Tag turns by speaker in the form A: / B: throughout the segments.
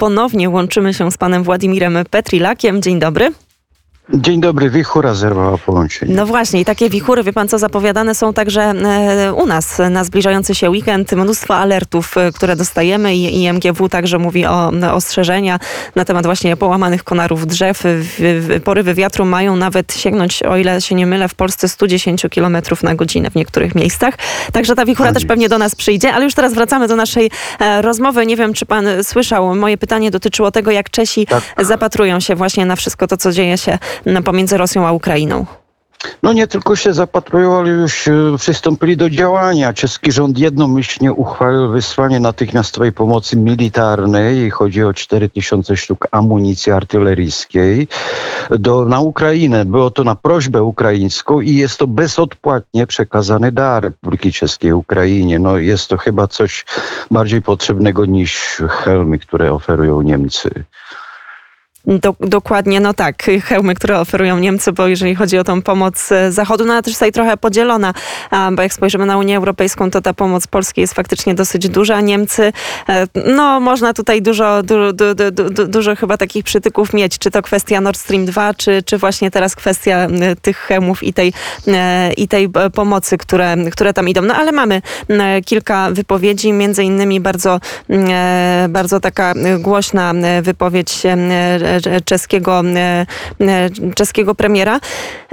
A: ponownie łączymy się z panem Władimirem Petrilakiem. Dzień dobry.
B: Dzień dobry, wichura zerwała połączenie.
A: No właśnie, i takie wichury, wie pan co, zapowiadane są także e, u nas na zbliżający się weekend. Mnóstwo alertów, e, które dostajemy i IMGW także mówi o ostrzeżenia na temat właśnie połamanych konarów drzew. Porywy wiatru mają nawet sięgnąć, o ile się nie mylę, w Polsce 110 km na godzinę w niektórych miejscach. Także ta wichura też pewnie do nas przyjdzie, ale już teraz wracamy do naszej e, rozmowy. Nie wiem, czy pan słyszał, moje pytanie dotyczyło tego, jak Czesi tak. zapatrują się właśnie na wszystko to, co dzieje się pomiędzy Rosją a Ukrainą?
B: No nie tylko się zapatrują, ale już e, przystąpili do działania. Czeski rząd jednomyślnie uchwalił wysłanie natychmiastowej pomocy militarnej. Chodzi o 4000 sztuk amunicji artyleryjskiej do, na Ukrainę. Było to na prośbę ukraińską i jest to bezodpłatnie przekazany dar Republiki Czeskiej Ukrainie. No jest to chyba coś bardziej potrzebnego niż helmy, które oferują Niemcy.
A: Do, dokładnie, no tak, hełmy, które oferują Niemcy, bo jeżeli chodzi o tą pomoc e, Zachodu, no ale też tutaj trochę podzielona, bo jak spojrzymy na Unię Europejską, to ta pomoc Polskiej jest faktycznie dosyć duża. Niemcy, e, no można tutaj dużo, du, du, du, dużo chyba takich przytyków mieć, czy to kwestia Nord Stream 2, czy, czy właśnie teraz kwestia tych hełmów i tej, e, i tej pomocy, które, które tam idą. No ale mamy kilka wypowiedzi, między innymi bardzo, bardzo taka głośna wypowiedź czeskiego, e, e, czeskiego premiera.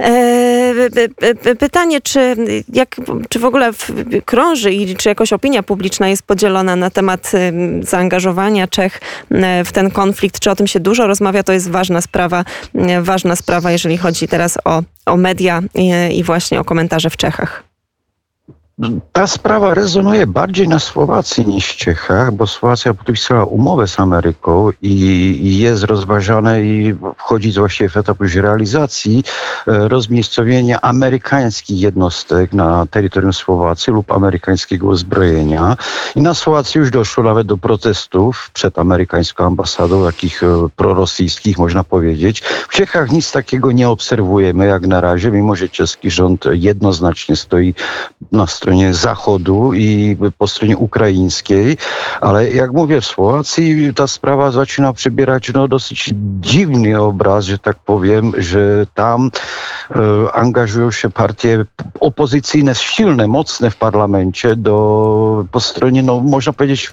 A: E, pytanie, czy, jak, czy w ogóle krąży i czy jakoś opinia publiczna jest podzielona na temat zaangażowania Czech w ten konflikt, czy o tym się dużo rozmawia, to jest ważna sprawa, ważna sprawa, jeżeli chodzi teraz o, o media i, i właśnie o komentarze w Czechach.
B: Ta sprawa rezonuje bardziej na Słowacji niż w Czechach, bo Słowacja podpisała umowę z Ameryką i jest rozważane i wchodzi właściwie w etap już realizacji e, rozmiejscowienia amerykańskich jednostek na terytorium Słowacji lub amerykańskiego uzbrojenia. I na Słowacji już doszło nawet do protestów przed amerykańską ambasadą, takich e, prorosyjskich można powiedzieć. W Czechach nic takiego nie obserwujemy jak na razie, mimo że czeski rząd jednoznacznie stoi na stronie stronie Zachodu i po stronie ukraińskiej, ale jak mówię, w Słowacji ta sprawa zaczyna przybierać no, dosyć dziwny obraz, że tak powiem, że tam e, angażują się partie opozycyjne, silne, mocne w parlamencie do, po stronie, no można powiedzieć,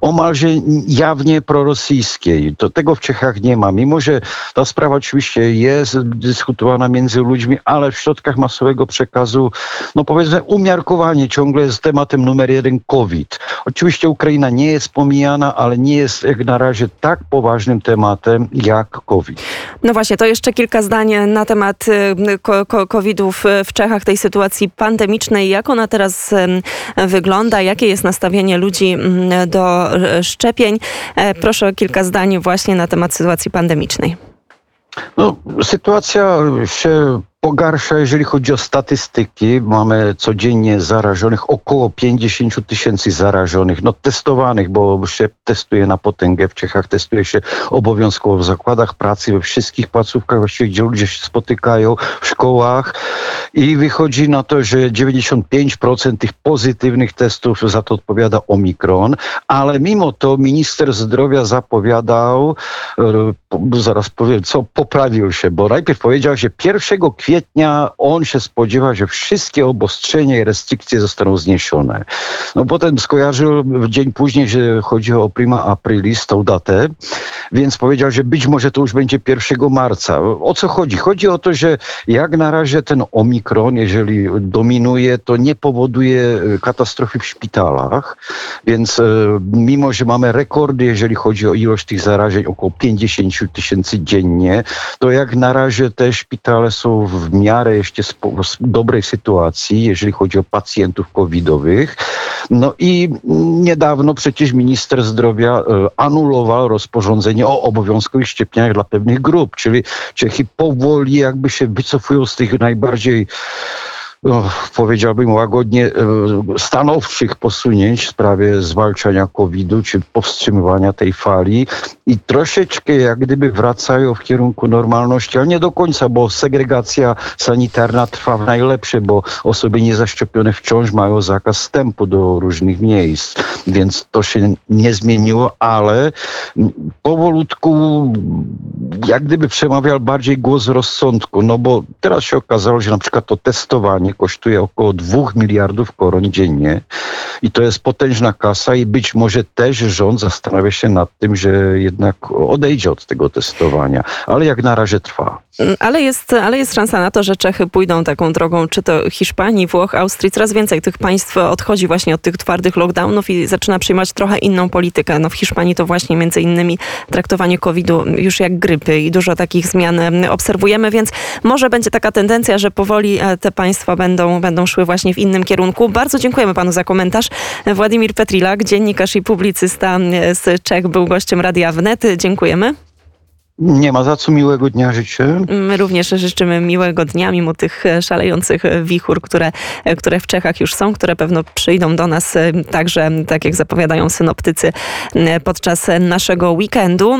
B: omalże jawnie prorosyjskiej. To tego w Czechach nie ma, mimo że ta sprawa oczywiście jest dyskutowana między ludźmi, ale w środkach masowego przekazu, no powiedzmy, umiarkowanie ciągle jest tematem numer jeden COVID. Oczywiście Ukraina nie jest pomijana, ale nie jest jak na razie tak poważnym tematem jak COVID.
A: No właśnie, to jeszcze kilka zdań na temat y, COVID-u w Czechach, tej sytuacji pandemicznej. Jak ona teraz wygląda? Jakie jest nastawienie ludzi mm, do szczepień. E, proszę o kilka zdań właśnie na temat sytuacji pandemicznej.
B: No, sytuacja się pogarsza, jeżeli chodzi o statystyki. Mamy codziennie zarażonych około 50 tysięcy zarażonych, no testowanych, bo się testuje na potęgę. W Czechach testuje się obowiązkowo w zakładach pracy, we wszystkich placówkach, właściwie gdzie ludzie się spotykają, w szkołach i wychodzi na to, że 95% tych pozytywnych testów za to odpowiada Omikron, ale mimo to minister zdrowia zapowiadał, e, zaraz powiem, co poprawił się, bo najpierw powiedział, że 1 kwietnia on się spodziewa, że wszystkie obostrzenia i restrykcje zostaną zniesione. No potem skojarzył dzień później, że chodzi o prima aprilis, tą datę, więc powiedział, że być może to już będzie 1 marca. O co chodzi? Chodzi o to, że jak na razie ten omikron, jeżeli dominuje, to nie powoduje e, katastrofy w szpitalach, więc e, mimo, że mamy rekordy, jeżeli chodzi o ilość tych zarażeń, około 50 tysięcy dziennie, to jak na razie te szpitale są w miarę jeszcze dobrej sytuacji, jeżeli chodzi o pacjentów covidowych. No i niedawno przecież minister zdrowia e, anulował rozporządzenie o obowiązkowych szczepieniach dla pewnych grup, czyli Czechy powoli jakby się wycofują z tych najbardziej powiedziałbym łagodnie, e, stanowczych posunięć w sprawie zwalczania COVID-u czy powstrzymywania tej fali. I troszeczkę jak gdyby wracają w kierunku normalności, ale nie do końca, bo segregacja sanitarna trwa w najlepsze, bo osoby niezaszczepione wciąż mają zakaz wstępu do różnych miejsc, więc to się nie zmieniło, ale powolutku jak gdyby przemawiał bardziej głos rozsądku, no bo teraz się okazało, że na przykład to testowanie kosztuje około 2 miliardów koron dziennie i to jest potężna kasa i być może też rząd zastanawia się nad tym, że jednak odejdzie od tego testowania, ale jak na razie trwa.
A: Mm, ale jest, ale jest szansa na to, że Czechy pójdą taką drogą, czy to Hiszpanii, Włoch, Austrii. Coraz więcej tych państw odchodzi właśnie od tych twardych lockdownów i zaczyna przyjmować trochę inną politykę. No w Hiszpanii to właśnie między innymi traktowanie COVID-u już jak grypy i dużo takich zmian obserwujemy, więc może będzie taka tendencja, że powoli e, te państwa będą, będą szły właśnie w innym kierunku. Bardzo dziękujemy panu za komentarz. Władimir Petrilak, dziennikarz i publicysta z Czech, był gościem Radia Wnet. Dziękujemy.
B: Nie ma za co miłego dnia życzę.
A: My również życzymy miłego dnia, mimo tych szalejących wichur, które, które w Czechach już są, które pewno przyjdą do nas także, tak jak zapowiadają synoptycy, podczas naszego weekendu.